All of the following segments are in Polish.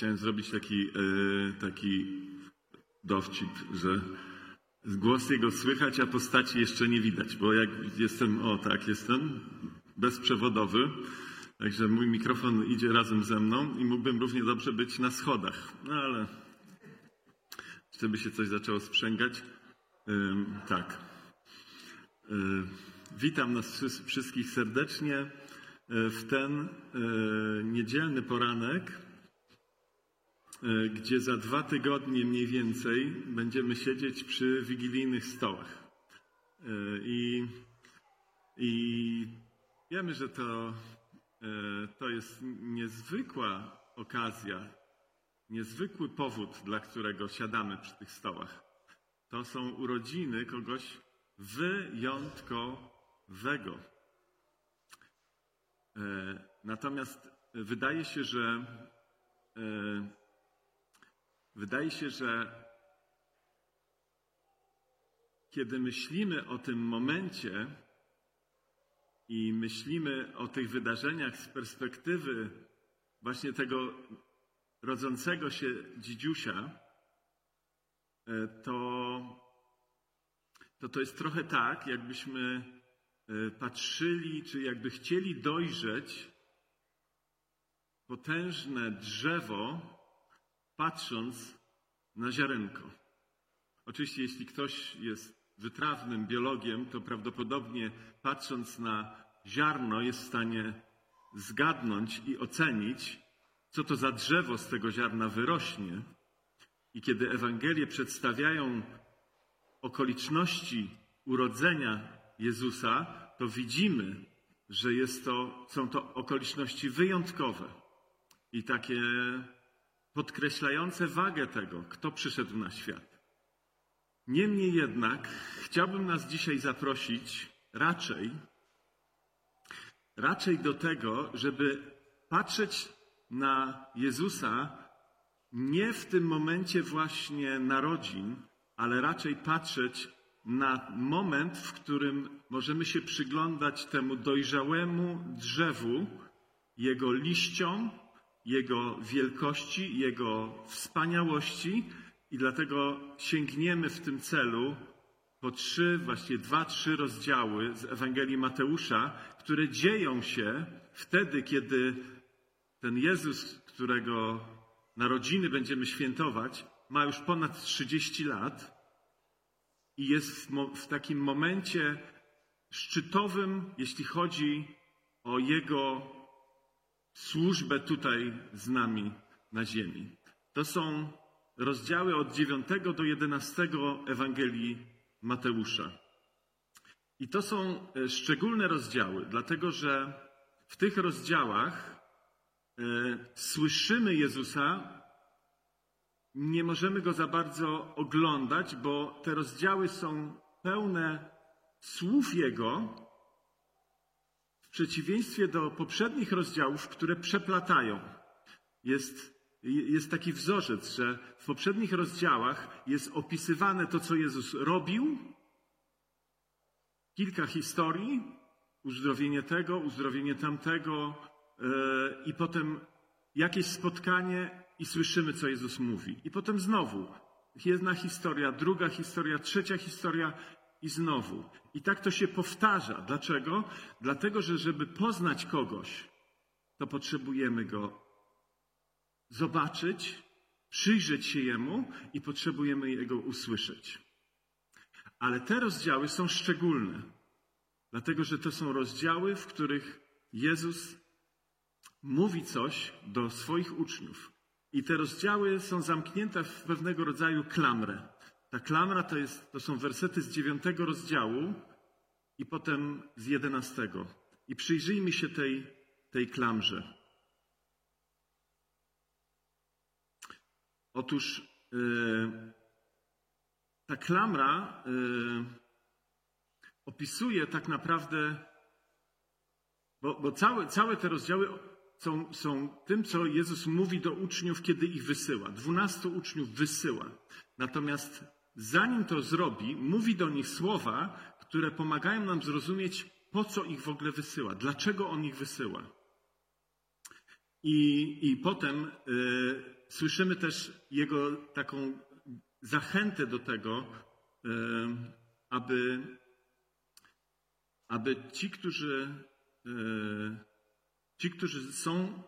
Chciałem zrobić taki, e, taki dowcip, że głos jego słychać, a postaci jeszcze nie widać, bo jak jestem, o tak, jestem bezprzewodowy, także mój mikrofon idzie razem ze mną i mógłbym równie dobrze być na schodach, no ale żeby się coś zaczęło sprzęgać, tak. Yy, witam nas wszystkich serdecznie w ten yy, niedzielny poranek, yy, gdzie za dwa tygodnie mniej więcej będziemy siedzieć przy wigilijnych stołach. I, i wiemy, że to, to jest niezwykła okazja, niezwykły powód, dla którego siadamy przy tych stołach. To są urodziny kogoś wyjątkowego. Natomiast wydaje się, że wydaje się, że kiedy myślimy o tym momencie i myślimy o tych wydarzeniach z perspektywy właśnie tego rodzącego się dzidziusia, to to, to jest trochę tak, jakbyśmy patrzyli, czy jakby chcieli dojrzeć potężne drzewo, patrząc na ziarenko. Oczywiście, jeśli ktoś jest wytrawnym biologiem, to prawdopodobnie patrząc na ziarno jest w stanie zgadnąć i ocenić, co to za drzewo z tego ziarna wyrośnie. I kiedy Ewangelie przedstawiają okoliczności urodzenia Jezusa, to widzimy, że to, są to okoliczności wyjątkowe i takie podkreślające wagę tego, kto przyszedł na świat. Niemniej jednak chciałbym nas dzisiaj zaprosić raczej, raczej do tego, żeby patrzeć na Jezusa nie w tym momencie właśnie narodzin, ale raczej patrzeć na moment, w którym możemy się przyglądać temu dojrzałemu drzewu, jego liściom, jego wielkości, jego wspaniałości i dlatego sięgniemy w tym celu po trzy, właściwie dwa, trzy rozdziały z Ewangelii Mateusza, które dzieją się wtedy, kiedy ten Jezus, którego narodziny będziemy świętować, ma już ponad 30 lat i jest w, takim momencie szczytowym, jeśli chodzi o jego służbę tutaj z nami na ziemi. To są rozdziały od 9 do 11 Ewangelii Mateusza. I to są e, szczególne rozdziały, dlatego że w tych rozdziałach e, słyszymy Jezusa nie możemy go za bardzo oglądać, bo te rozdziały są pełne słów Jego, w przeciwieństwie do poprzednich rozdziałów, które przeplatają. Jest, jest taki wzorzec, że w poprzednich rozdziałach jest opisywane to, co Jezus robił, kilka historii, uzdrowienie tego, uzdrowienie tamtego, yy, i potem jakieś spotkanie i słyszymy, co Jezus mówi. I potem znowu jedna historia, druga historia, trzecia historia i znowu. I tak to się powtarza. Dlaczego? Dlatego, że żeby poznać kogoś, to potrzebujemy go zobaczyć, przyjrzeć się jemu i potrzebujemy jego usłyszeć. Ale te rozdziały są szczególne, dlatego że to są rozdziały, w których Jezus mówi coś do swoich uczniów. I te rozdziały są zamknięte w pewnego rodzaju klamrę. Ta klamra to, jest, to są wersety z dziewiątego rozdziału i potem z jedenastego. I przyjrzyjmy się tej, tej klamrze. Otóż yy, ta klamra yy, opisuje tak naprawdę, bo, bo całe, całe te rozdziały są, są tym, co Jezus mówi do uczniów, kiedy ich wysyła. Dwunastu uczniów wysyła. Natomiast zanim to zrobi, mówi do nich słowa, które pomagają nam zrozumieć, po co ich w ogóle wysyła, dlaczego on ich wysyła. I, i potem y, słyszymy też jego taką zachętę do tego, e, aby, aby ci, którzy, e, ci, którzy są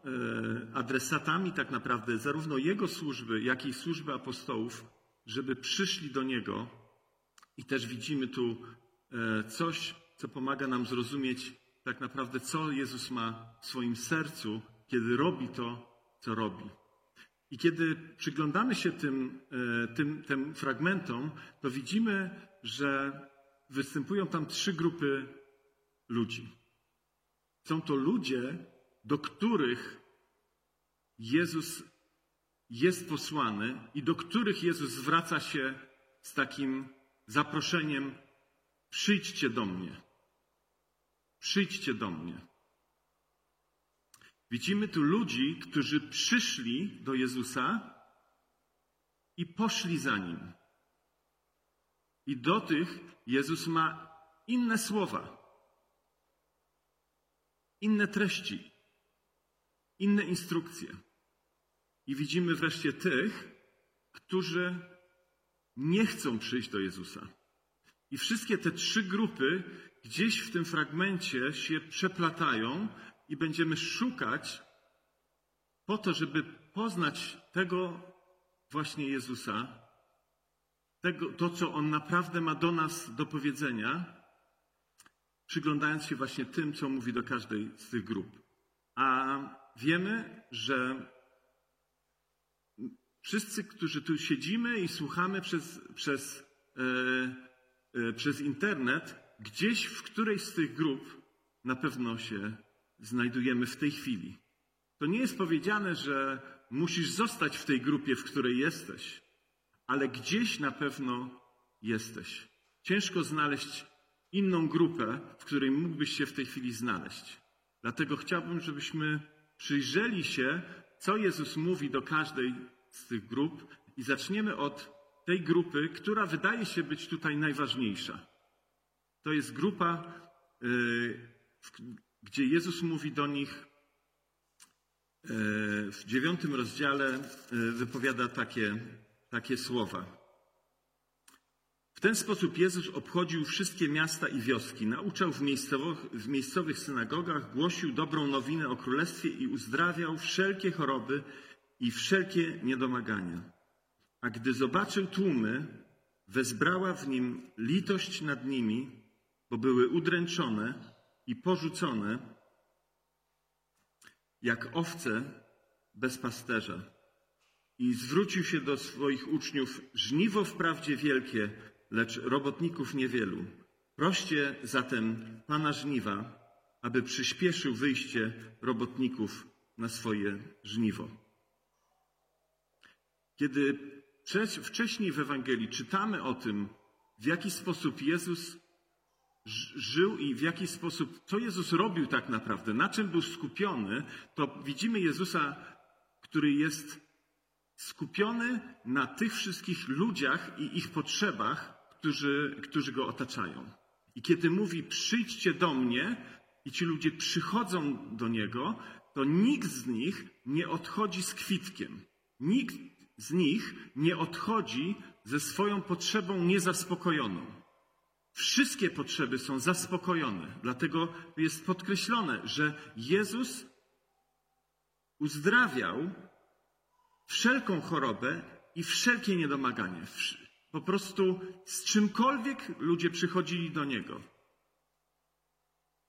adresatami tak naprawdę zarówno jego służby, jak i służby apostołów, żeby przyszli do niego. I też widzimy tu coś, co pomaga nam zrozumieć tak naprawdę, co Jezus ma w swoim sercu, kiedy robi to, co robi. I kiedy przyglądamy się tym, e, tym, tym fragmentom, to widzimy, że występują tam trzy grupy ludzi. Są to ludzie, do których Jezus jest posłany i do których Jezus zwraca się z takim zaproszeniem: przyjdźcie do mnie. Przyjdźcie do mnie. Widzimy tu ludzi, którzy przyszli do Jezusa i poszli za nim. I do tych Jezus ma inne słowa, inne treści, inne instrukcje. I widzimy wreszcie tych, którzy nie chcą przyjść do Jezusa. I wszystkie te trzy grupy gdzieś w tym fragmencie się przeplatają i będziemy szukać po to, żeby poznać tego właśnie Jezusa, tego, to, co On naprawdę ma do nas do powiedzenia, przyglądając się właśnie tym, co mówi do każdej z tych grup. A wiemy, że wszyscy, którzy tu siedzimy i słuchamy przez, przez, e, e, przez internet, gdzieś w którejś z tych grup na pewno się znajdujemy w tej chwili. To nie jest powiedziane, że musisz zostać w tej grupie, w której jesteś, ale gdzieś na pewno jesteś. Ciężko znaleźć inną grupę, w której mógłbyś się w tej chwili znaleźć. Dlatego chciałbym, żebyśmy przyjrzeli się, co Jezus mówi do każdej z tych grup i zaczniemy od tej grupy, która wydaje się być tutaj najważniejsza. To jest grupa, y, gdzie Jezus mówi do nich y, w dziewiątym rozdziale, y, wypowiada takie, takie słowa. W ten sposób Jezus obchodził wszystkie miasta i wioski, nauczał w miejscowych, w miejscowych synagogach, głosił dobrą nowinę o królestwie i uzdrawiał wszelkie choroby i wszelkie niedomagania. A gdy zobaczył tłumy, wezbrała w nim litość nad nimi, bo były udręczone i porzucone jak owce bez pasterza. I zwrócił się do swoich uczniów: Żniwo wprawdzie wielkie, lecz robotników niewielu. Proście zatem Pana żniwa, aby przyspieszył wyjście robotników na swoje żniwo. Kiedy wcześniej w Ewangelii czytamy o tym, w jaki sposób Jezus żył i w jaki sposób, co Jezus robił tak naprawdę, na czym był skupiony, to widzimy Jezusa, który jest skupiony na tych wszystkich ludziach i ich potrzebach, którzy, którzy go otaczają. I kiedy mówi: Przyjdźcie do mnie, i ci ludzie przychodzą do niego, to nikt z nich nie odchodzi z kwitkiem. Nikt z nich nie odchodzi ze swoją potrzebą niezaspokojoną. Wszystkie potrzeby są zaspokojone. Dlatego jest podkreślone, że Jezus uzdrawiał wszelką chorobę i wszelkie niedomaganie. Po prostu z czymkolwiek ludzie przychodzili do Niego,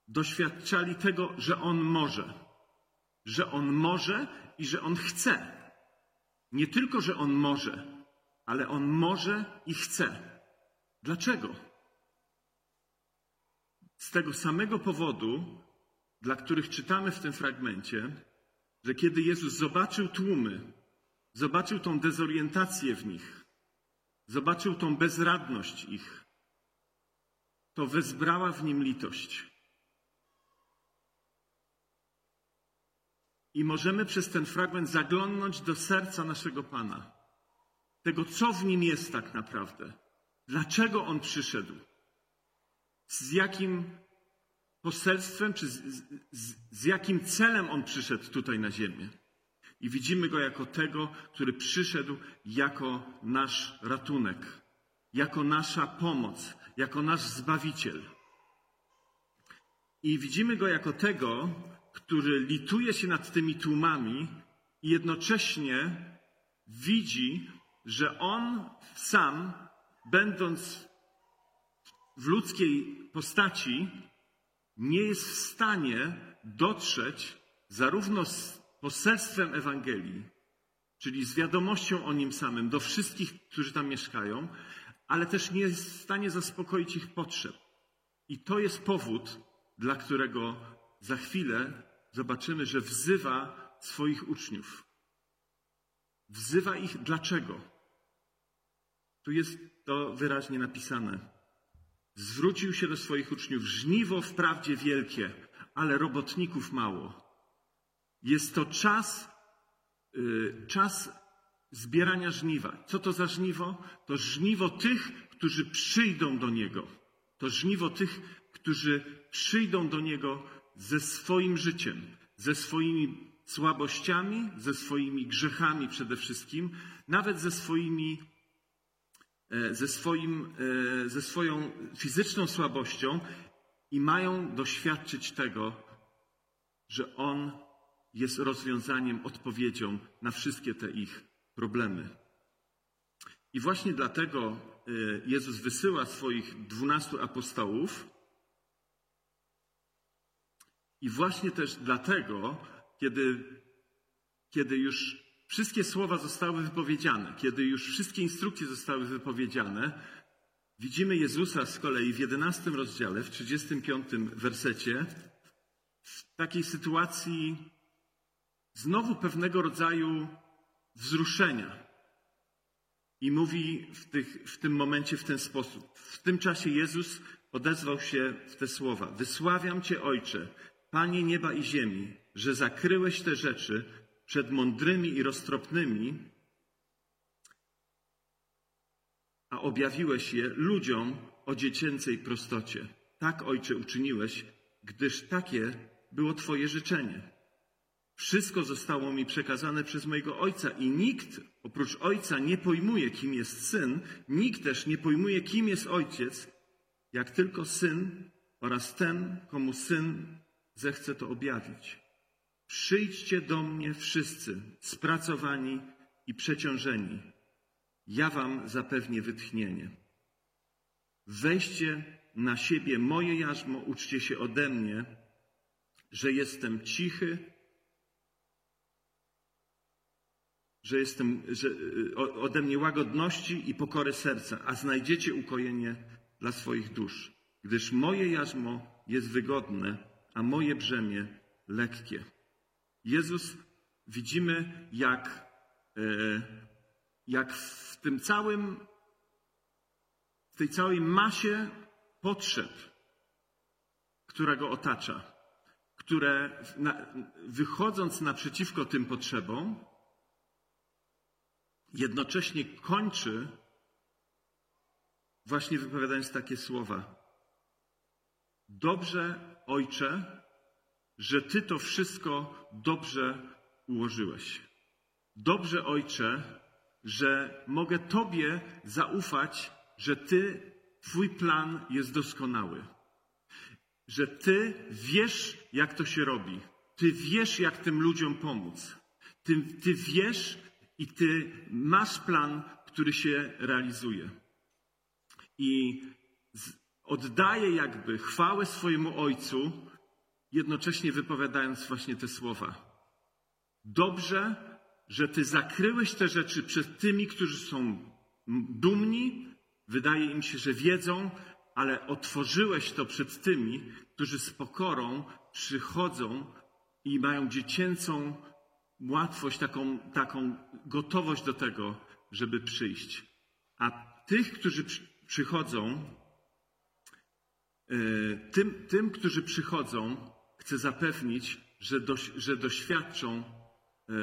doświadczali tego, że On może. Że On może i że On chce. Nie tylko, że On może, ale On może i chce. Dlaczego? z tego samego powodu, dla których czytamy w tym fragmencie, że kiedy Jezus zobaczył tłumy, zobaczył tą dezorientację w nich, zobaczył tą bezradność ich, to wezbrała w nim litość. I możemy przez ten fragment zaglądnąć do serca naszego Pana, tego, co w nim jest tak naprawdę, dlaczego on przyszedł z jakim poselstwem, czy z, z, z jakim celem on przyszedł tutaj na ziemię. i widzimy go jako tego, który przyszedł jako nasz ratunek, jako nasza pomoc, jako nasz zbawiciel. I widzimy go jako tego, który lituje się nad tymi tłumami i jednocześnie widzi, że on sam, będąc w ludzkiej postaci, nie jest w stanie dotrzeć zarówno z poselstwem Ewangelii, czyli z wiadomością o nim samym do wszystkich, którzy tam mieszkają, ale też nie jest w stanie zaspokoić ich potrzeb. I to jest powód, dla którego za chwilę zobaczymy, że wzywa swoich uczniów. Wzywa ich dlaczego? Tu jest to wyraźnie napisane. Zwrócił się do swoich uczniów: Żniwo wprawdzie wielkie, ale robotników mało. Jest to czas, yy, czas zbierania żniwa. Co to za żniwo? To żniwo tych, którzy przyjdą do Niego. To żniwo tych, którzy przyjdą do Niego ze swoim życiem, ze swoimi słabościami, ze swoimi grzechami przede wszystkim, nawet ze swoimi e, ze, swoim, e, ze swoją fizyczną słabością i mają doświadczyć tego, że On jest rozwiązaniem, odpowiedzią na wszystkie te ich problemy. I właśnie dlatego e, Jezus wysyła swoich dwunastu apostołów. I właśnie też dlatego, kiedy, kiedy już wszystkie słowa zostały wypowiedziane, kiedy już wszystkie instrukcje zostały wypowiedziane, widzimy Jezusa z kolei w 11 rozdziale, w 35 wersecie, w takiej sytuacji znowu pewnego rodzaju wzruszenia. I mówi w, tych, w tym momencie w ten sposób. W tym czasie Jezus odezwał się w te słowa: Wysławiam Cię, Ojcze, Panie nieba i ziemi, że zakryłeś te rzeczy przed mądrymi i roztropnymi, a objawiłeś je ludziom o dziecięcej prostocie. Tak, Ojcze, uczyniłeś, gdyż takie było Twoje życzenie. Wszystko zostało mi przekazane przez mojego ojca i nikt oprócz ojca nie pojmuje, kim jest syn, nikt też nie pojmuje, kim jest ojciec, jak tylko syn oraz ten, komu syn zechce to objawić. Przyjdźcie do mnie wszyscy, spracowani i przeciążeni. Ja wam zapewnię wytchnienie. Weźcie na siebie moje jarzmo, uczcie się ode mnie, że jestem cichy że jestem że, ode mnie łagodności i pokory serca, a znajdziecie ukojenie dla swoich dusz, gdyż moje jarzmo jest wygodne, a moje brzemię lekkie. Jezus widzimy, jak, e, jak w tym całym, w tej całej masie potrzeb, która go otacza, które wychodząc naprzeciwko tym potrzebom, jednocześnie kończy właśnie wypowiadając takie słowa. Dobrze, Ojcze, że Ty to wszystko dobrze ułożyłeś. Dobrze, Ojcze, że mogę Tobie zaufać, że Ty, Twój plan jest doskonały. Że Ty wiesz, jak to się robi. Ty wiesz, jak tym ludziom pomóc. Ty, ty wiesz, i ty masz plan, który się realizuje. I oddaje jakby chwałę swojemu ojcu, jednocześnie wypowiadając właśnie te słowa. Dobrze, że ty zakryłeś te rzeczy przed tymi, którzy są dumni, wydaje im się, że wiedzą, ale otworzyłeś to przed tymi, którzy z pokorą przychodzą i mają dziecięcą łatwość, taką, taką gotowość do tego, żeby przyjść. A tych, którzy przychodzą, tym, tym którzy przychodzą, chcę zapewnić, że, doś, że doświadczą e,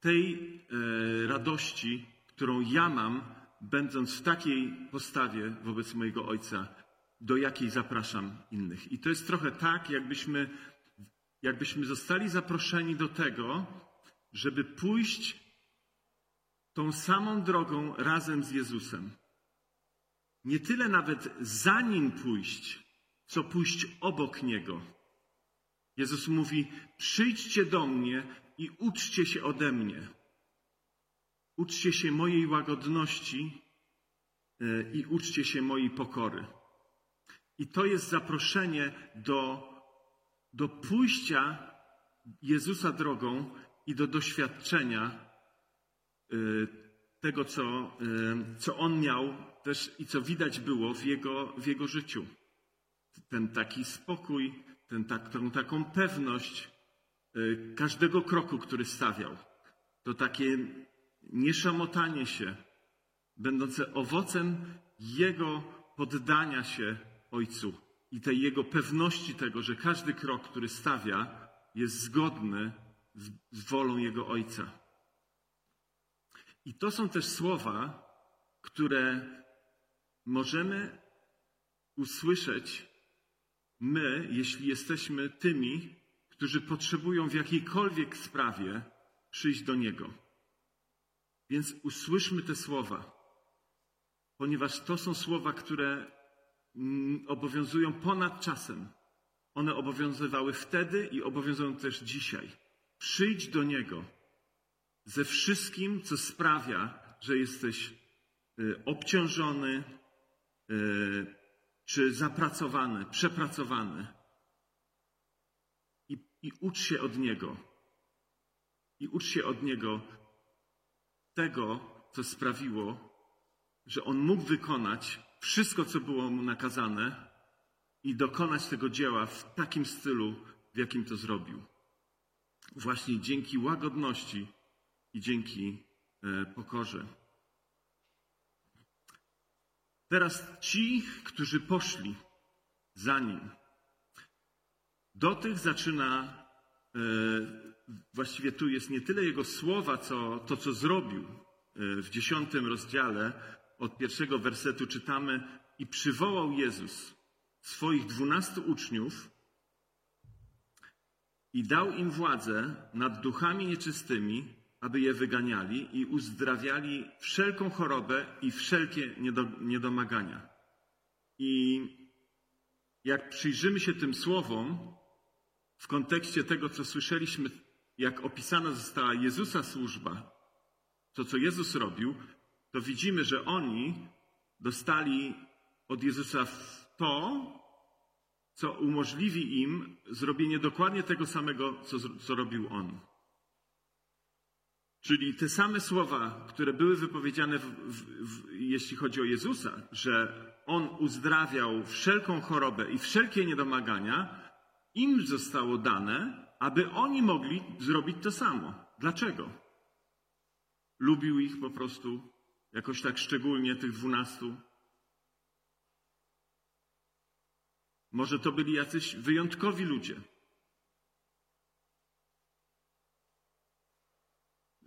tej e, radości, którą ja mam, będąc w takiej postawie wobec mojego Ojca, do jakiej zapraszam innych. I to jest trochę tak, jakbyśmy jakbyśmy zostali zaproszeni do tego, żeby pójść tą samą drogą razem z Jezusem. Nie tyle nawet za nim pójść, co pójść obok niego. Jezus mówi: Przyjdźcie do mnie i uczcie się ode mnie. Uczcie się mojej łagodności e, i uczcie się mojej pokory. I to jest zaproszenie do, do pójścia Jezusa drogą i do doświadczenia e, tego, co, e, co on miał też i co widać było w jego, w jego życiu. Ten taki spokój, ten, tak, tą taką pewność każdego kroku, który stawiał. To takie nieszamotanie się, będące owocem Jego poddania się Ojcu i tej Jego pewności tego, że każdy krok, który stawia, jest zgodny z, z wolą Jego Ojca. I to są też słowa, które możemy usłyszeć my, jeśli jesteśmy tymi, którzy potrzebują w jakiejkolwiek sprawie przyjść do Niego. Więc usłyszmy te słowa, ponieważ to są słowa, które mm, obowiązują ponad czasem. One obowiązywały wtedy i obowiązują też dzisiaj. Przyjdź do Niego ze wszystkim, co sprawia, że jesteś y, obciążony, y, czy zapracowany, przepracowany. I, I ucz się od Niego. I ucz się od Niego tego, co sprawiło, że on mógł wykonać wszystko, co było mu nakazane i dokonać tego dzieła w takim stylu, w jakim to zrobił. Właśnie dzięki łagodności i dzięki e, pokorze. Teraz ci, którzy poszli za nim, do tych zaczyna e, właściwie tu jest nie tyle jego słowa, co to, co zrobił. E, w dziesiątym rozdziale od pierwszego wersetu czytamy i przywołał Jezus swoich dwunastu uczniów i dał im władzę nad duchami nieczystymi, aby je wyganiali i uzdrawiali wszelką chorobę i wszelkie niedomagania. I jak przyjrzymy się tym słowom w kontekście tego, co słyszeliśmy jak opisana została Jezusa służba, to co Jezus robił, to widzimy, że oni dostali od Jezusa to, co umożliwi im zrobienie dokładnie tego samego, co, co robił On. Czyli te same słowa, które były wypowiedziane, w, w, w, jeśli chodzi o Jezusa, że On uzdrawiał wszelką chorobę i wszelkie niedomagania, im zostało dane, aby oni mogli zrobić to samo. Dlaczego? Lubił ich po prostu jakoś tak szczególnie, tych dwunastu. Może to byli jacyś wyjątkowi ludzie.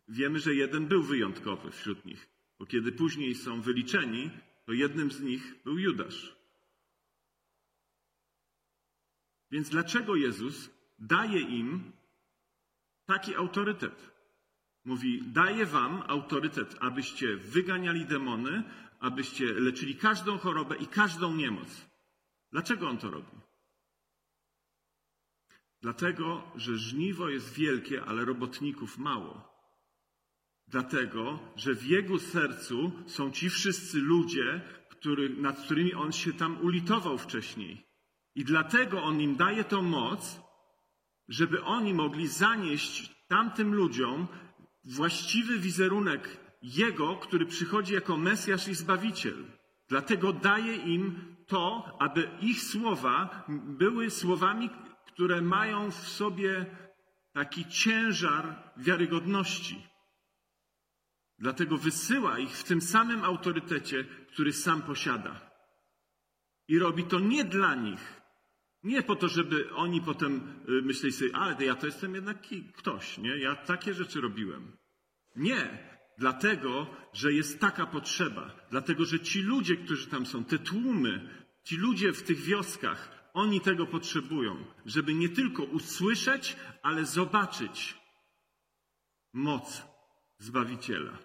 Wiemy, że jeden był wyjątkowy wśród nich, bo kiedy później są wyliczeni, to jednym z nich był Judasz. Więc dlaczego Jezus daje im taki autorytet. Mówi, daję wam autorytet, abyście wyganiali demony, abyście leczyli każdą chorobę i każdą niemoc. Dlaczego on to robi? Dlatego, że żniwo jest wielkie, ale robotników mało. Dlatego, że w jego sercu są ci wszyscy ludzie, który, nad którymi on się tam ulitował wcześniej. I dlatego on im daje tą moc, żeby oni mogli zanieść tamtym ludziom właściwy wizerunek Jego, który przychodzi jako Mesjasz i Zbawiciel. Dlatego daje im to, aby ich słowa były słowami, które mają w sobie taki ciężar wiarygodności. Dlatego wysyła ich w tym samym autorytecie, który sam posiada. I robi to nie dla nich, nie po to, żeby oni potem y, myśleli sobie, ale ja to jestem jednak ktoś, nie? Ja takie rzeczy robiłem. Nie. Dlatego, że jest taka potrzeba. Dlatego, że ci ludzie, którzy tam są, te tłumy, ci ludzie w tych wioskach, oni tego potrzebują, żeby nie tylko usłyszeć, ale zobaczyć moc Zbawiciela.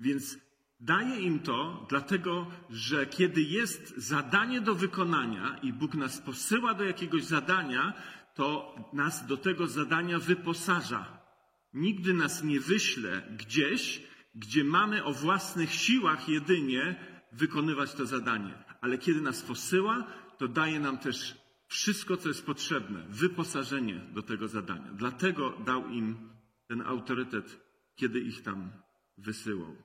Więc daje im to, dlatego że kiedy jest zadanie do wykonania i Bóg nas posyła do jakiegoś zadania, to nas do tego zadania wyposaża. Nigdy nas nie wyśle gdzieś, gdzie mamy o własnych siłach jedynie wykonywać to zadanie. Ale kiedy nas posyła, to daje nam też wszystko, co jest potrzebne, wyposażenie do tego zadania. Dlatego dał im ten autorytet, kiedy ich tam wysyłał.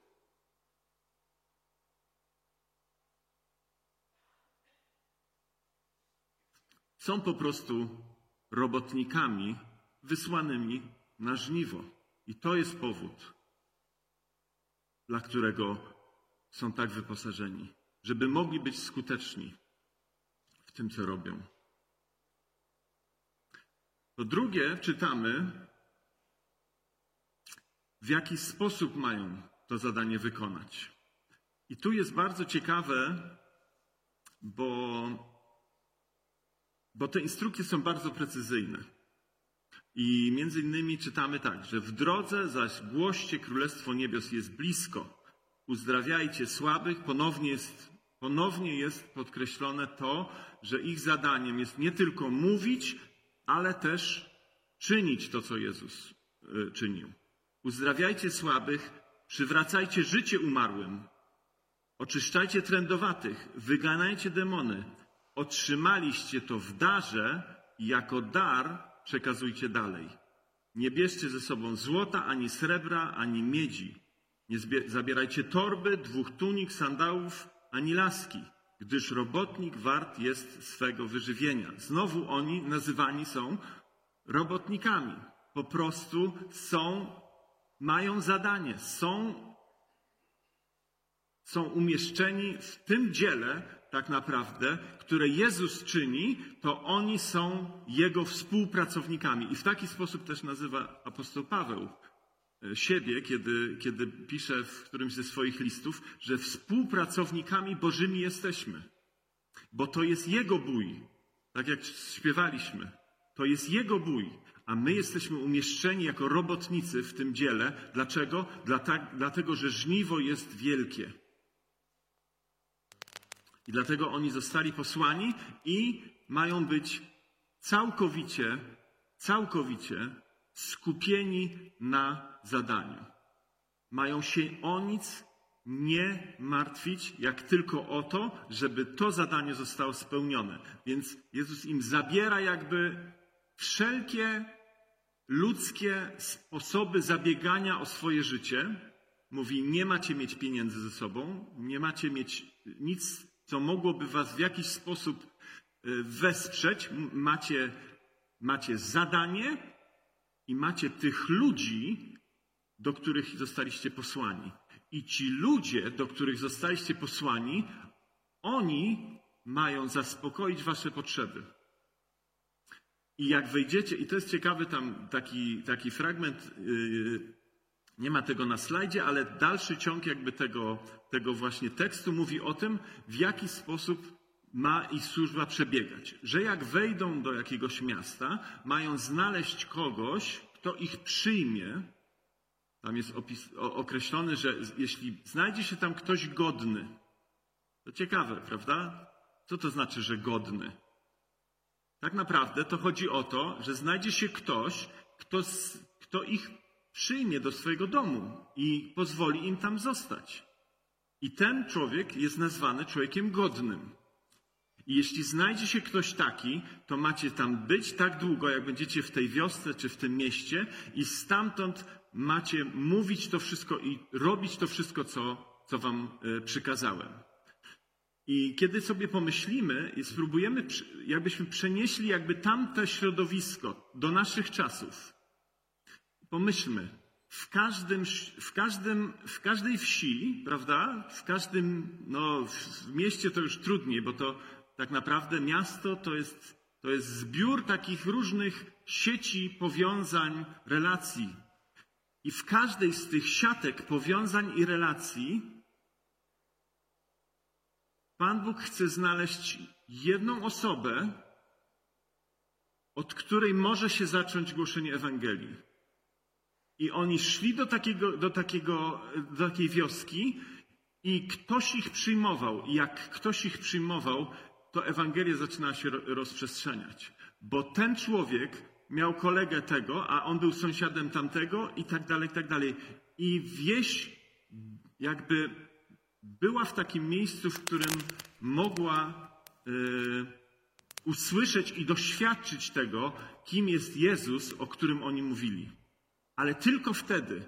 Są po prostu robotnikami wysłanymi na żniwo. I to jest powód, dla którego są tak wyposażeni, żeby mogli być skuteczni w tym, co robią. Po drugie, czytamy, w jaki sposób mają to zadanie wykonać. I tu jest bardzo ciekawe, bo, bo te instrukcje są bardzo precyzyjne. I między innymi czytamy tak, że w drodze zaś głoście Królestwo Niebios jest blisko. Uzdrawiajcie słabych. Ponownie jest, ponownie jest podkreślone to, że ich zadaniem jest nie tylko mówić, ale też czynić to, co Jezus e, czynił. Uzdrawiajcie słabych, przywracajcie życie umarłym, oczyszczajcie trędowatych, wyganajcie demony. Otrzymaliście to w darze jako dar przekazujcie dalej. Nie bierzcie ze sobą złota, ani srebra, ani miedzi. Nie zabierajcie torby, dwóch tunik, sandałów, ani laski gdyż robotnik wart jest swego wyżywienia. Znowu oni nazywani są robotnikami. Po prostu są, mają zadanie, są, są umieszczeni w tym dziele, tak naprawdę, które Jezus czyni, to oni są Jego współpracownikami. I w taki sposób też nazywa apostoł Paweł siebie, kiedy, kiedy pisze w którymś ze swoich listów, że współpracownikami Bożymi jesteśmy. Bo to jest Jego bój. Tak jak śpiewaliśmy. To jest Jego bój. A my jesteśmy umieszczeni jako robotnicy w tym dziele. Dlaczego? Dlatego, że żniwo jest wielkie. I dlatego oni zostali posłani i mają być całkowicie, całkowicie skupieni na zadaniu. Mają się o nic nie martwić, jak tylko o to, żeby to zadanie zostało spełnione. Więc Jezus im zabiera jakby wszelkie ludzkie sposoby zabiegania o swoje życie. Mówi, nie macie mieć pieniędzy ze sobą, nie macie mieć nic, co mogłoby was w jakiś sposób e, wesprzeć. Macie, macie zadanie, i macie tych ludzi, do których zostaliście posłani. I ci ludzie, do których zostaliście posłani, oni mają zaspokoić wasze potrzeby. I jak wejdziecie, i to jest ciekawy tam taki, taki fragment, yy, nie ma tego na slajdzie, ale dalszy ciąg jakby tego, tego właśnie tekstu mówi o tym, w jaki sposób ma ich służba przebiegać. Że jak wejdą do jakiegoś miasta, mają znaleźć kogoś, kto ich przyjmie. Tam jest opis, określony, że jeśli znajdzie się tam ktoś godny, to ciekawe, prawda? Co to znaczy, że godny? Tak naprawdę to chodzi o to, że znajdzie się ktoś, kto, kto ich przyjmie do swojego domu i pozwoli im tam zostać. I ten człowiek jest nazwany człowiekiem godnym. I jeśli znajdzie się ktoś taki, to macie tam być tak długo, jak będziecie w tej wiosce czy w tym mieście, i stamtąd macie mówić to wszystko i robić to wszystko, co, co wam e, przykazałem. I kiedy sobie pomyślimy i spróbujemy, jakbyśmy przenieśli jakby tamte środowisko do naszych czasów, pomyślmy, w każdym, w każdym, w każdej wsi, prawda? W każdym, no, w mieście to już trudniej, bo to tak naprawdę miasto to jest, to jest zbiór takich różnych sieci powiązań, relacji. I w każdej z tych siatek powiązań i relacji Pan Bóg chce znaleźć jedną osobę, od której może się zacząć głoszenie Ewangelii. I oni szli do, takiego, do, takiego, do takiej wioski i ktoś ich przyjmował. I jak ktoś ich przyjmował, to Ewangelia zaczynała się rozprzestrzeniać. Bo ten człowiek miał kolegę tego, a on był sąsiadem tamtego i tak dalej, i tak dalej. I wieś jakby była w takim miejscu, w którym mogła yy, usłyszeć i doświadczyć tego, kim jest Jezus, o którym oni mówili. Ale tylko wtedy,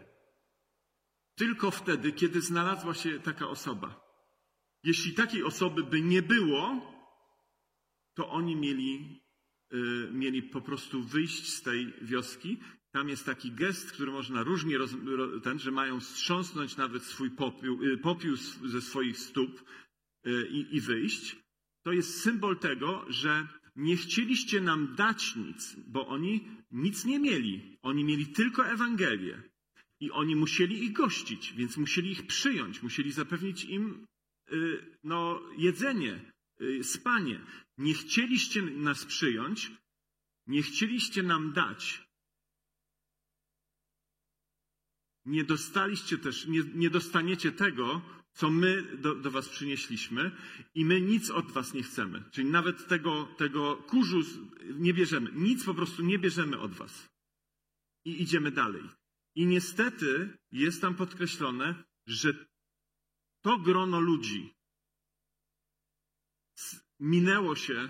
tylko wtedy, kiedy znalazła się taka osoba. Jeśli takiej osoby by nie było, to oni mieli, y, mieli po prostu wyjść z tej wioski. Tam jest taki gest, który można różnie, roz, ten, że mają strząsnąć nawet swój popiół, y, popiół ze swoich stóp y, i, wyjść. To jest symbol tego, że nie chcieliście nam dać nic, bo oni nic nie mieli. Oni mieli tylko Ewangelię. I oni musieli ich gościć, więc musieli ich przyjąć, musieli zapewnić im no, jedzenie, spanie. Nie chcieliście nas przyjąć, nie chcieliście nam dać. Nie dostaliście też, nie, nie dostaniecie tego, co my do, do, Was przynieśliśmy i my nic od Was nie chcemy. Czyli nawet tego, tego kurzu nie bierzemy. Nic po prostu nie bierzemy od Was. I idziemy dalej. I niestety jest tam podkreślone, że to grono ludzi minęło się,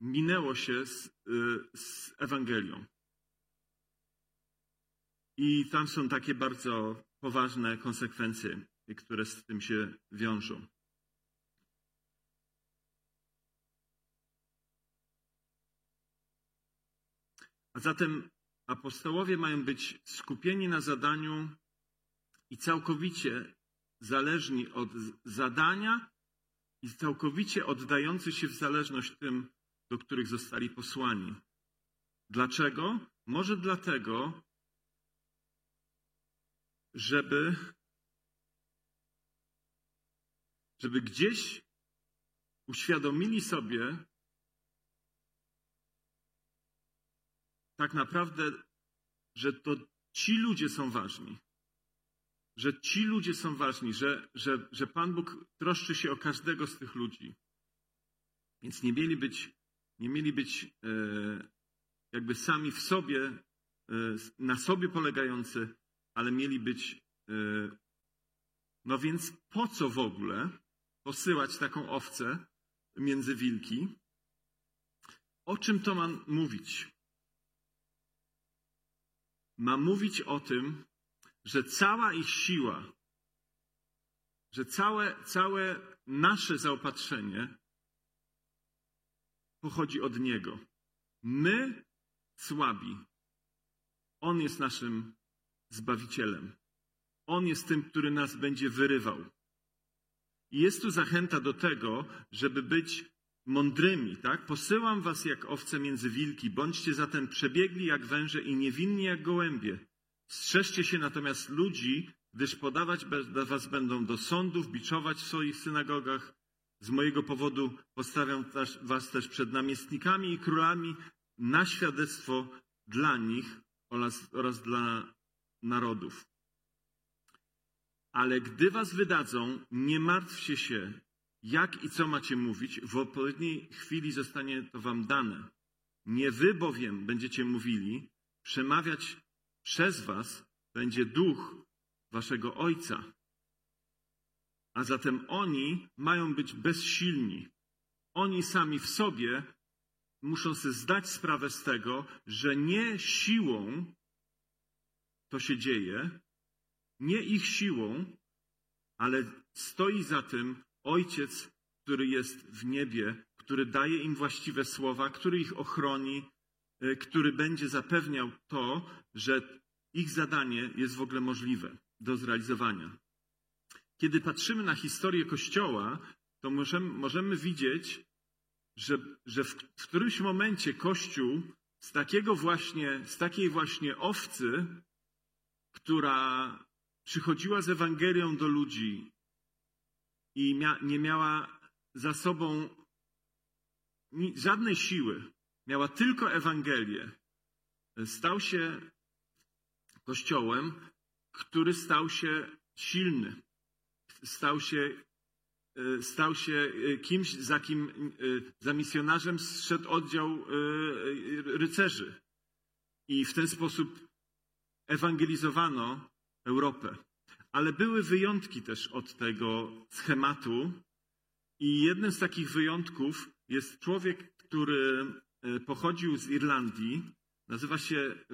minęło się z, y, z Ewangelią. I tam są takie bardzo poważne konsekwencje które z tym się wiążą. A zatem apostołowie mają być skupieni na zadaniu i całkowicie zależni od zadania i całkowicie oddający się w zależność tym, do których zostali posłani. Dlaczego? Może dlatego, żeby żeby gdzieś uświadomili sobie tak naprawdę, że to ci ludzie są ważni. Że ci ludzie są ważni, że, że, że Pan Bóg troszczy się o każdego z tych ludzi. Więc nie mieli być, nie mieli być e, jakby sami w sobie, e, na sobie polegający, ale mieli być. E, no więc po co w ogóle posyłać taką owcę między wilki. O czym to ma mówić? Ma mówić o tym, że cała ich siła, że całe, całe nasze zaopatrzenie pochodzi od Niego. My słabi. On jest naszym Zbawicielem. On jest tym, który nas będzie wyrywał. I jest tu zachęta do tego, żeby być mądrymi, tak? Posyłam was jak owce między wilki, bądźcie zatem przebiegli jak węże i niewinni jak gołębie. Strzeżcie się natomiast ludzi, gdyż podawać was będą do sądów, biczować w swoich synagogach. Z mojego powodu postawiam was też przed namiestnikami i królami na świadectwo dla nich oraz, oraz dla narodów. Ale gdy was wydadzą, nie martwcie się, jak i co macie mówić. W odpowiedniej chwili zostanie to wam dane. Nie wy bowiem będziecie mówili, przemawiać przez was będzie duch waszego Ojca. A zatem oni mają być bezsilni. Oni sami w sobie muszą sobie zdać sprawę z tego, że nie siłą to się dzieje, nie ich siłą, ale stoi za tym Ojciec, który jest w niebie, który daje im właściwe słowa, który ich ochroni, e, który będzie zapewniał to, że ich zadanie jest w ogóle możliwe do zrealizowania. Kiedy patrzymy na historię Kościoła, to możemy, możemy widzieć, że, że w, w którymś momencie Kościół z takiego właśnie, z takiej właśnie owcy, która przychodziła z Ewangelią do ludzi i mia nie miała za sobą żadnej siły, miała tylko Ewangelię, stał się kościołem, który stał się silny. Stał się, e, stał się e, kimś, za kim, e, za misjonarzem zszedł oddział rycerzy. I w ten sposób ewangelizowano Europę. Ale były wyjątki też od tego schematu. I jednym z takich wyjątków jest człowiek, który pochodził z Irlandii. Nazywa się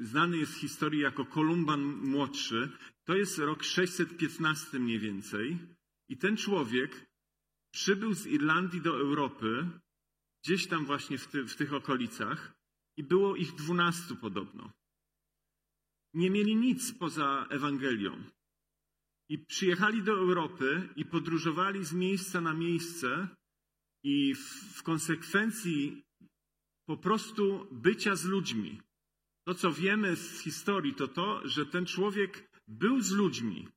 znany jest w historii jako Kolumban Młodszy. To jest rok 615 mniej więcej. I ten człowiek przybył z Irlandii do Europy, gdzieś tam właśnie w, ty, w tych okolicach, i było ich dwunastu podobno. Nie mieli nic poza Ewangelią. I przyjechali do Europy i podróżowali z miejsca na miejsce, i w, w konsekwencji po prostu bycia z ludźmi, to, co wiemy z historii, to to, że ten człowiek był z ludźmi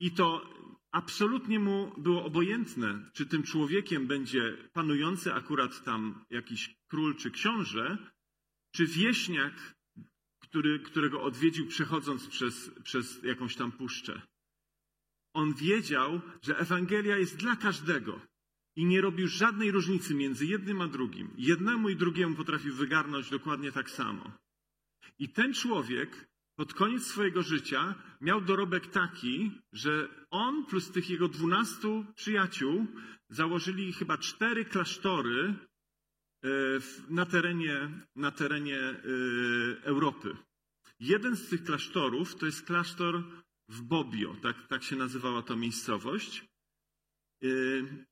i to absolutnie mu było obojętne, czy tym człowiekiem będzie panujący akurat tam jakiś król czy książę, czy wieśniak, który, którego odwiedził przechodząc przez, przez jakąś tam puszczę. On wiedział, że Ewangelia jest dla każdego i nie robił żadnej różnicy między jednym a drugim. Jednemu i drugiemu potrafił wygarnąć dokładnie tak samo. I ten człowiek pod koniec swojego życia miał dorobek taki, że on plus tych jego dwunastu przyjaciół założyli chyba cztery klasztory e, na terenie, na terenie e, Europy. Jeden z tych klasztorów to jest klasztor w Bobbio, tak, tak się nazywała ta miejscowość. E,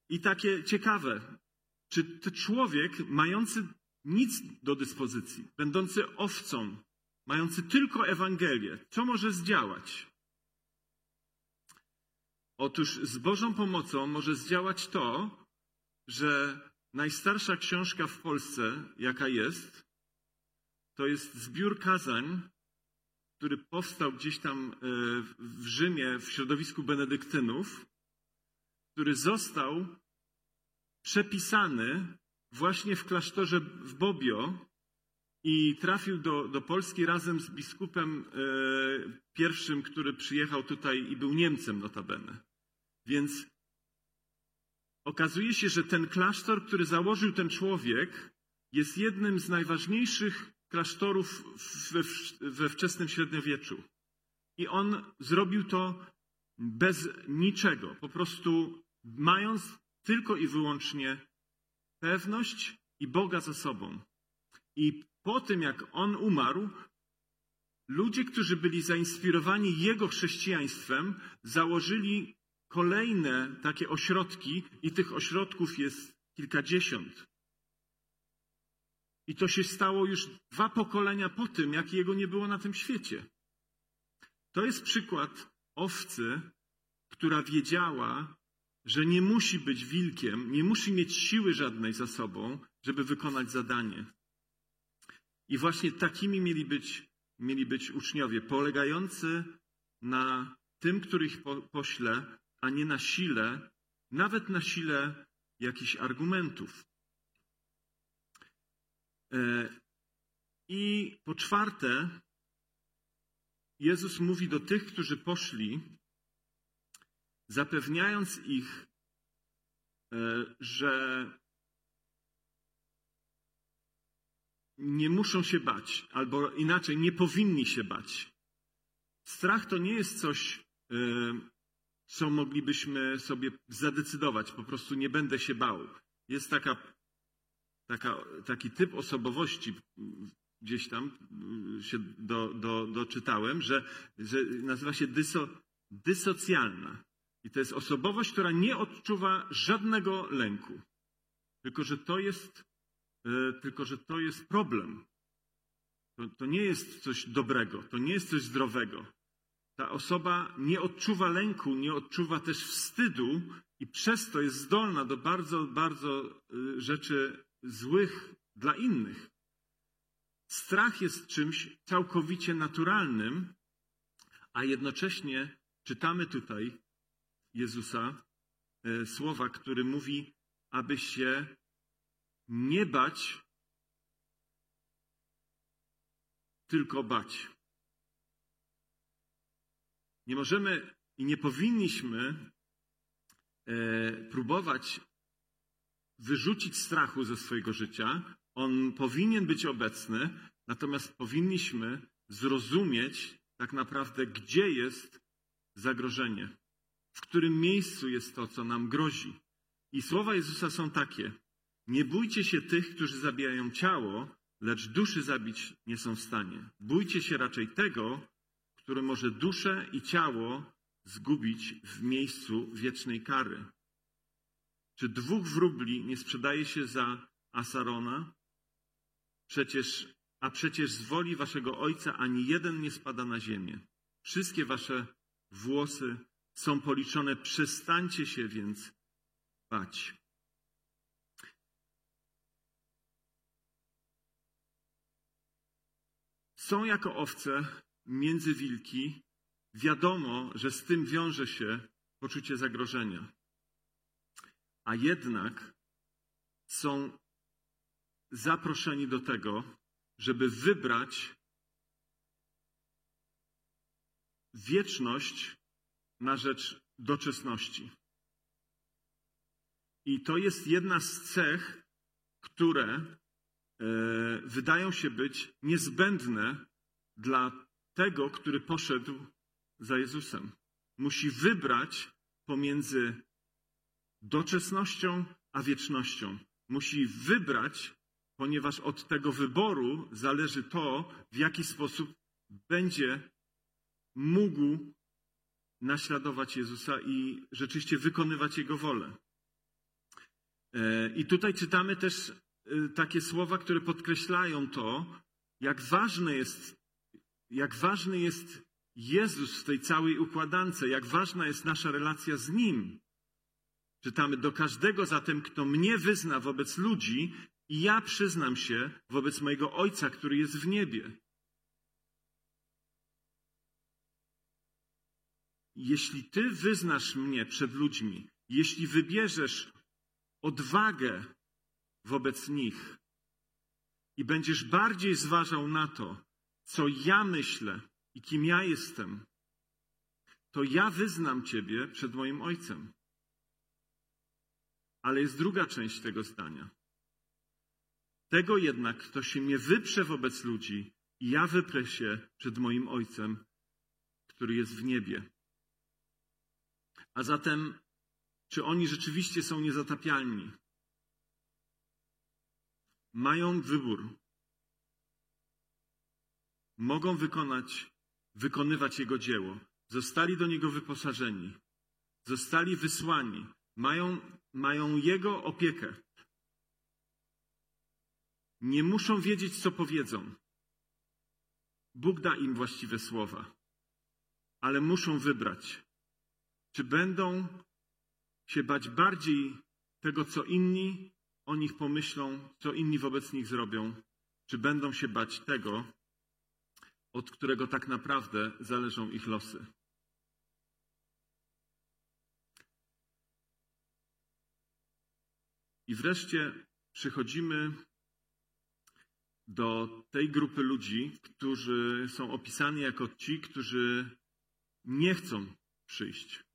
I takie ciekawe, czy człowiek mający nic do dyspozycji, będący owcą, mający tylko Ewangelię, co może zdziałać? Otóż z Bożą pomocą może zdziałać to, że najstarsza książka w Polsce, jaka jest, to jest zbiór kazań, który powstał gdzieś tam e, w Rzymie w środowisku benedyktynów, który został przepisany właśnie w klasztorze w Bobbio i trafił do, do Polski razem z biskupem e, pierwszym, który przyjechał tutaj i był Niemcem notabene. Więc okazuje się, że ten klasztor, który założył ten człowiek, jest jednym z najważniejszych klasztorów we, we wczesnym średniowieczu. I on zrobił to bez niczego, po prostu mając tylko i wyłącznie pewność i Boga za sobą. I po tym, jak on umarł, ludzie, którzy byli zainspirowani jego chrześcijaństwem, założyli kolejne takie ośrodki, i tych ośrodków jest kilkadziesiąt. I to się stało już dwa pokolenia po tym, jak jego nie było na tym świecie. To jest przykład owcy, która wiedziała, że nie musi być wilkiem, nie musi mieć siły żadnej za sobą, żeby wykonać zadanie. I właśnie takimi mieli być, mieli być uczniowie, polegający na tym, których po, pośle, a nie na sile, nawet na sile jakichś argumentów. E, I po czwarte, Jezus mówi do tych, którzy poszli, zapewniając ich, e, że nie muszą się bać, albo inaczej, nie powinni się bać. Strach to nie jest coś, y, co moglibyśmy sobie zadecydować, po prostu nie będę się bał. Jest taka, taka, taki typ osobowości, gdzieś tam y, się do, do, doczytałem, że, że nazywa się dyso, dysocjalna. I to jest osobowość, która nie odczuwa żadnego lęku. Tylko, że to jest E, tylko że to jest problem. To, to nie jest coś dobrego, to nie jest coś zdrowego. Ta osoba nie odczuwa lęku, nie odczuwa też wstydu i przez to jest zdolna do bardzo, bardzo e, rzeczy złych dla innych. Strach jest czymś całkowicie naturalnym, a jednocześnie czytamy tutaj Jezusa e, słowa, który mówi, aby się nie bać tylko bać. Nie możemy i nie powinniśmy e, próbować wyrzucić strachu ze swojego życia. On powinien być obecny, natomiast powinniśmy zrozumieć tak naprawdę, gdzie jest zagrożenie, w którym miejscu jest to, co nam grozi. I słowa Jezusa są takie: Nie bójcie się tych, którzy zabijają ciało, lecz duszy zabić nie są w stanie. Bójcie się raczej tego, który może duszę i ciało zgubić w miejscu wiecznej kary. Czy dwóch wróbli nie sprzedaje się za Asarona? Przecież, a przecież z woli waszego ojca ani jeden nie spada na ziemię. Wszystkie wasze włosy są policzone. Przestańcie się więc bać. Są jako owce między wilki. Wiadomo, że z tym wiąże się poczucie zagrożenia. A jednak są zaproszeni do tego, żeby wybrać wieczność na rzecz doczesności. I to jest jedna z cech, które wydają się być niezbędne dla tego, który poszedł za Jezusem. Musi wybrać pomiędzy doczesnością a wiecznością. Musi wybrać, ponieważ od tego wyboru zależy to, w jaki sposób będzie mógł naśladować Jezusa i rzeczywiście wykonywać Jego wolę. E, I tutaj czytamy też e, takie słowa, które podkreślają to, jak ważne jest, jak ważny jest Jezus w tej całej układance, jak ważna jest nasza relacja z Nim. Czytamy, do każdego zatem, kto mnie wyzna wobec ludzi, i ja przyznam się wobec mojego Ojca, który jest w niebie. Jeśli Ty wyznasz mnie przed ludźmi, jeśli wybierzesz odwagę wobec nich i będziesz bardziej zważał na to, co ja myślę i kim ja jestem, to ja wyznam Ciebie przed moim Ojcem. Ale jest druga część tego zdania. Tego jednak, kto się nie wyprze wobec ludzi, i ja wyprę się przed moim Ojcem, który jest w niebie. A zatem, czy oni rzeczywiście są niezatapialni? Mają wybór. Mogą wykonać, wykonywać Jego dzieło. Zostali do Niego wyposażeni. Zostali wysłani. Mają, mają Jego opiekę. Nie muszą wiedzieć, co powiedzą. Bóg da im właściwe słowa, ale muszą wybrać. Czy będą się bać bardziej tego, co inni o nich pomyślą, co inni wobec nich zrobią, czy będą się bać tego, od którego tak naprawdę zależą ich losy? I wreszcie przychodzimy do tej grupy ludzi, którzy są opisani jako ci, którzy nie chcą przyjść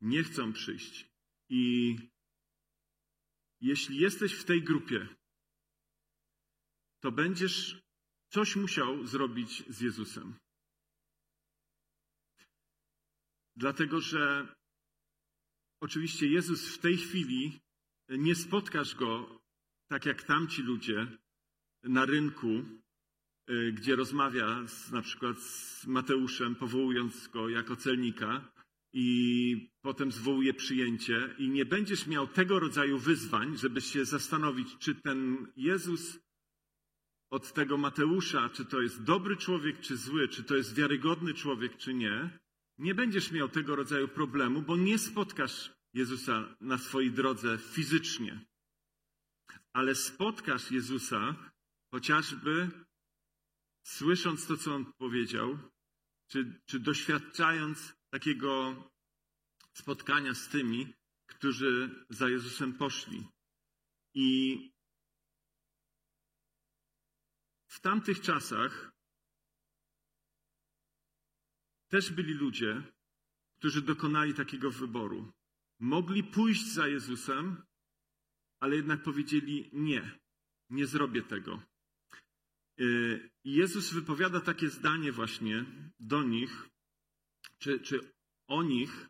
nie chcą przyjść. I jeśli jesteś w tej grupie, to będziesz coś musiał zrobić z Jezusem. Dlatego, że oczywiście Jezus w tej chwili nie spotkasz go tak jak tamci ludzie na rynku, y, gdzie rozmawia z, na przykład z Mateuszem, powołując go jako celnika, i potem zwołuje przyjęcie, i nie będziesz miał tego rodzaju wyzwań, żeby się zastanowić, czy ten Jezus od tego Mateusza, czy to jest dobry człowiek, czy zły, czy to jest wiarygodny człowiek, czy nie, nie będziesz miał tego rodzaju problemu, bo nie spotkasz Jezusa na swojej drodze fizycznie. Ale spotkasz Jezusa chociażby słysząc to, co on powiedział, czy, czy doświadczając takiego spotkania z tymi, którzy za Jezusem poszli. I w tamtych czasach też byli ludzie, którzy dokonali takiego wyboru. Mogli pójść za Jezusem, ale jednak powiedzieli nie, nie zrobię tego. Y, Jezus wypowiada takie zdanie właśnie do nich, czy, czy o nich,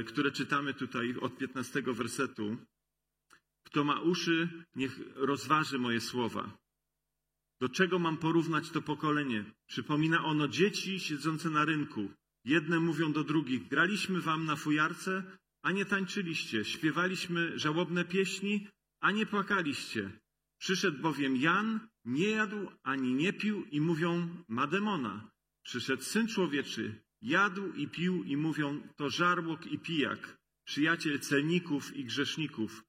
y, które czytamy tutaj od 15 wersetu. Kto ma uszy, niech rozważy moje słowa. Do czego mam porównać to pokolenie? Przypomina ono dzieci siedzące na rynku. Jedne mówią do drugich: Graliśmy wam na fujarce, a nie tańczyliście. Śpiewaliśmy żałobne pieśni, a nie płakaliście. Przyszedł bowiem Jan, nie jadł ani nie pił i mówią: Ma demona. Przyszedł syn człowieczy, jadł i pił i mówią: To żarłok i pijak, przyjaciel celników i grzeszników.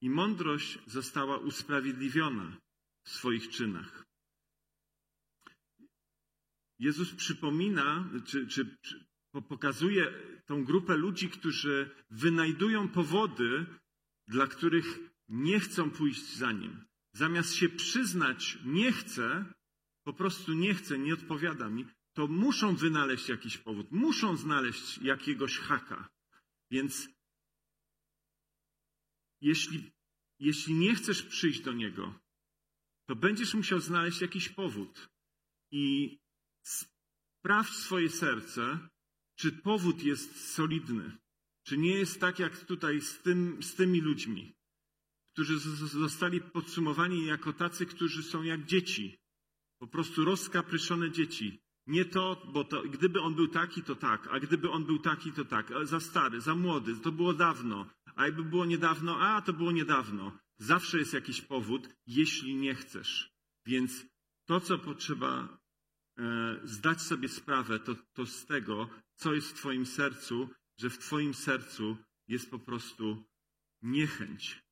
I mądrość została usprawiedliwiona w swoich czynach. Jezus przypomina, czy, czy, czy pokazuje tą grupę ludzi, którzy wynajdują powody, dla których nie chcą pójść za nim. Zamiast się przyznać, nie chcę, po prostu nie chcę, nie odpowiada mi, to muszą wynaleźć jakiś powód, muszą znaleźć jakiegoś haka. Więc jeśli, jeśli nie chcesz przyjść do niego, to będziesz musiał znaleźć jakiś powód. I sprawdź swoje serce, czy powód jest solidny. Czy nie jest tak jak tutaj z, tym, z tymi ludźmi, którzy zostali podsumowani jako tacy, którzy są jak dzieci. Po prostu rozkapryszone dzieci. Nie to, bo to, gdyby on był taki, to tak, a gdyby on był taki, to tak. Za stary, za młody, to było dawno. A jakby było niedawno, a to było niedawno. Zawsze jest jakiś powód, jeśli nie chcesz. Więc to, co potrzeba e, zdać sobie sprawę, to, to z tego, co jest w Twoim sercu, że w Twoim sercu jest po prostu niechęć.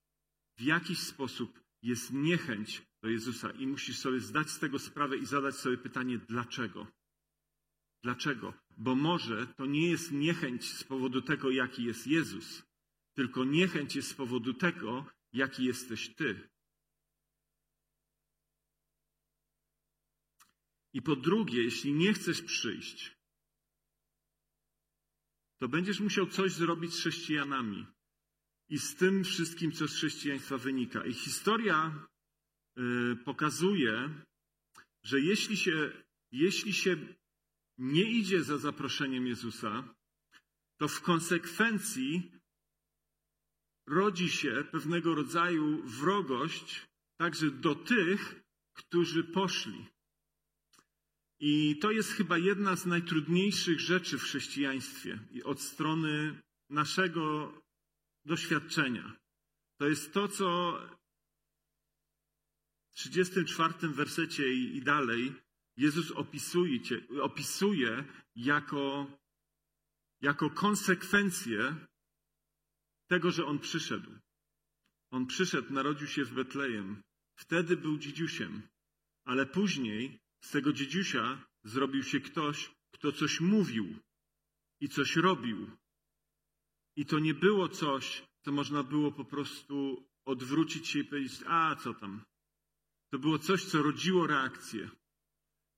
W jakiś sposób jest niechęć do Jezusa i musisz sobie zdać z tego sprawę i zadać sobie pytanie, dlaczego? Dlaczego? Bo może to nie jest niechęć z powodu tego, jaki jest Jezus, tylko niechęć jest z powodu tego, jaki jesteś Ty. I po drugie, jeśli nie chcesz przyjść, to będziesz musiał coś zrobić z chrześcijanami i z tym wszystkim, co z chrześcijaństwa wynika. I historia y, pokazuje, że jeśli się, jeśli się nie idzie za zaproszeniem Jezusa, to w konsekwencji rodzi się pewnego rodzaju wrogość także do tych, którzy poszli. I to jest chyba jedna z najtrudniejszych rzeczy w chrześcijaństwie od strony naszego doświadczenia. To jest to, co w 34 wersecie i, dalej Jezus opisuje, opisuje jako, jako konsekwencję tego, że On przyszedł. On przyszedł, narodził się w Betlejem. Wtedy był dzidziusiem, ale później z tego dziedziusia zrobił się ktoś, kto coś mówił i coś robił. I to nie było coś, co można było po prostu odwrócić się i powiedzieć, a co tam. To było coś, co rodziło reakcję.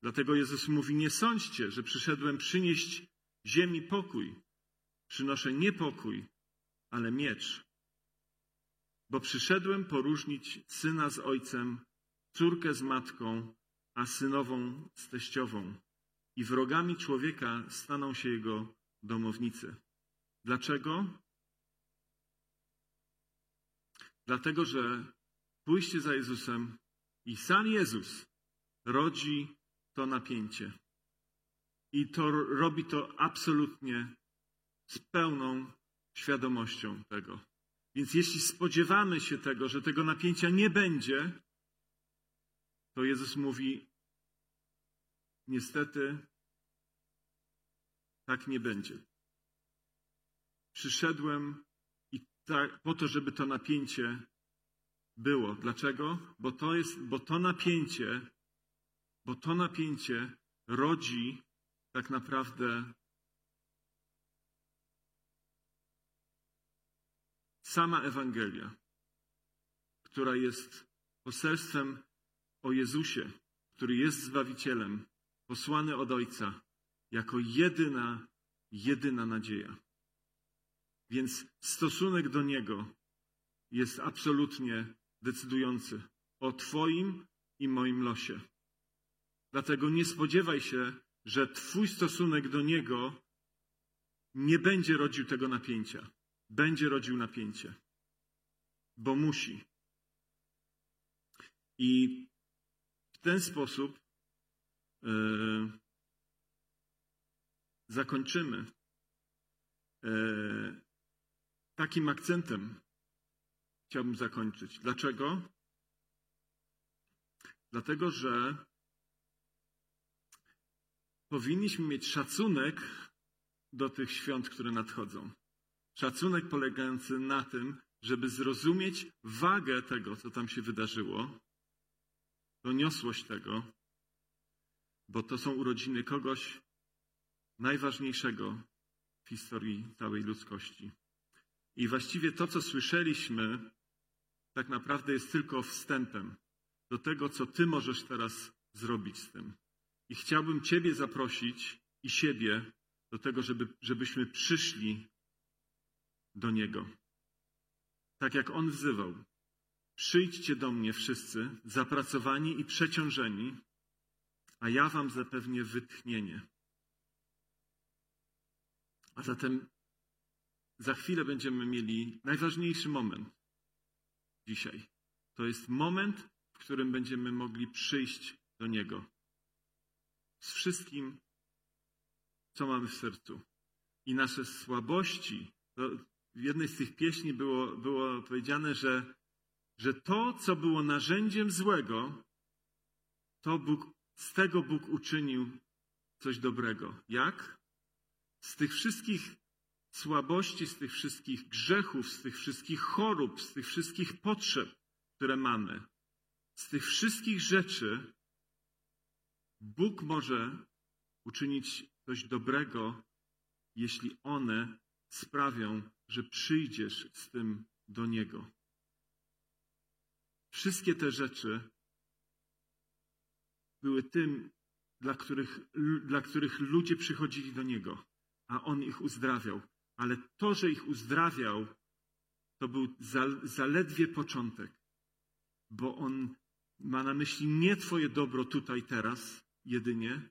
Dlatego Jezus mówi, nie sądźcie, że przyszedłem przynieść ziemi pokój. Przynoszę nie pokój, ale miecz. Bo przyszedłem poróżnić syna z ojcem, córkę z matką, a synową z teściową. I wrogami człowieka staną się jego domownicy. Dlaczego? Dlatego, że pójście za Jezusem i sam Jezus rodzi to napięcie. I to robi to absolutnie z pełną świadomością tego. Więc jeśli spodziewamy się tego, że tego napięcia nie będzie, to Jezus mówi: Niestety, tak nie będzie. Przyszedłem i tak, po to, żeby to napięcie było. Dlaczego? Bo to jest, bo to napięcie, bo to napięcie rodzi tak naprawdę sama Ewangelia, która jest poselstwem o Jezusie, który jest Zbawicielem, posłany od Ojca, jako jedyna, jedyna nadzieja. Więc stosunek do Niego jest absolutnie decydujący o Twoim i moim losie. Dlatego nie spodziewaj się, że Twój stosunek do Niego nie będzie rodził tego napięcia. Będzie rodził napięcie, bo musi. I w ten sposób yy, zakończymy yy, takim akcentem. Chciałbym zakończyć. Dlaczego? Dlatego, że powinniśmy mieć szacunek do tych świąt, które nadchodzą. Szacunek polegający na tym, żeby zrozumieć wagę tego, co tam się wydarzyło, doniosłość tego, bo to są urodziny kogoś najważniejszego w historii całej ludzkości. I właściwie to, co słyszeliśmy, tak naprawdę jest tylko wstępem do tego, co Ty możesz teraz zrobić z tym. I chciałbym Ciebie zaprosić i siebie do tego, żeby, żebyśmy przyszli do Niego. Tak jak On wzywał. Przyjdźcie do mnie wszyscy, zapracowani i przeciążeni, a ja wam zapewnię wytchnienie. A zatem za chwilę będziemy mieli najważniejszy moment dzisiaj. To jest moment, w którym będziemy mogli przyjść do Niego z wszystkim, co mamy w sercu. I nasze słabości. w jednej z tych pieśni było, było powiedziane, że, że to, co było narzędziem złego, to Bóg, z tego Bóg uczynił coś dobrego. Jak? Z tych wszystkich słabości, z tych wszystkich grzechów, z tych wszystkich chorób, z tych wszystkich potrzeb, które mamy, z tych wszystkich rzeczy Bóg może uczynić coś dobrego, jeśli one sprawią, że przyjdziesz z tym do Niego. Wszystkie te rzeczy były tym, dla których, dla których ludzie przychodzili do Niego, a On ich uzdrawiał. Ale to, że ich uzdrawiał, to był zaledwie początek, bo On ma na myśli nie Twoje dobro tutaj, teraz jedynie,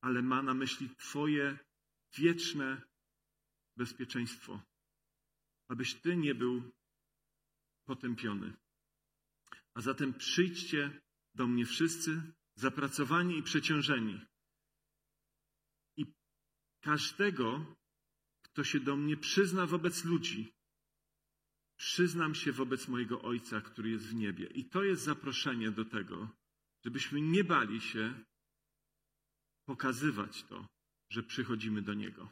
ale ma na myśli Twoje wieczne bezpieczeństwo, abyś Ty nie był potępiony. A zatem przyjdźcie do mnie wszyscy, zapracowani i przeciążeni. I każdego, kto się do mnie przyzna wobec ludzi, przyznam się wobec mojego Ojca, który jest w niebie. I to jest zaproszenie do tego, żebyśmy nie bali się pokazywać to, że przychodzimy do Niego.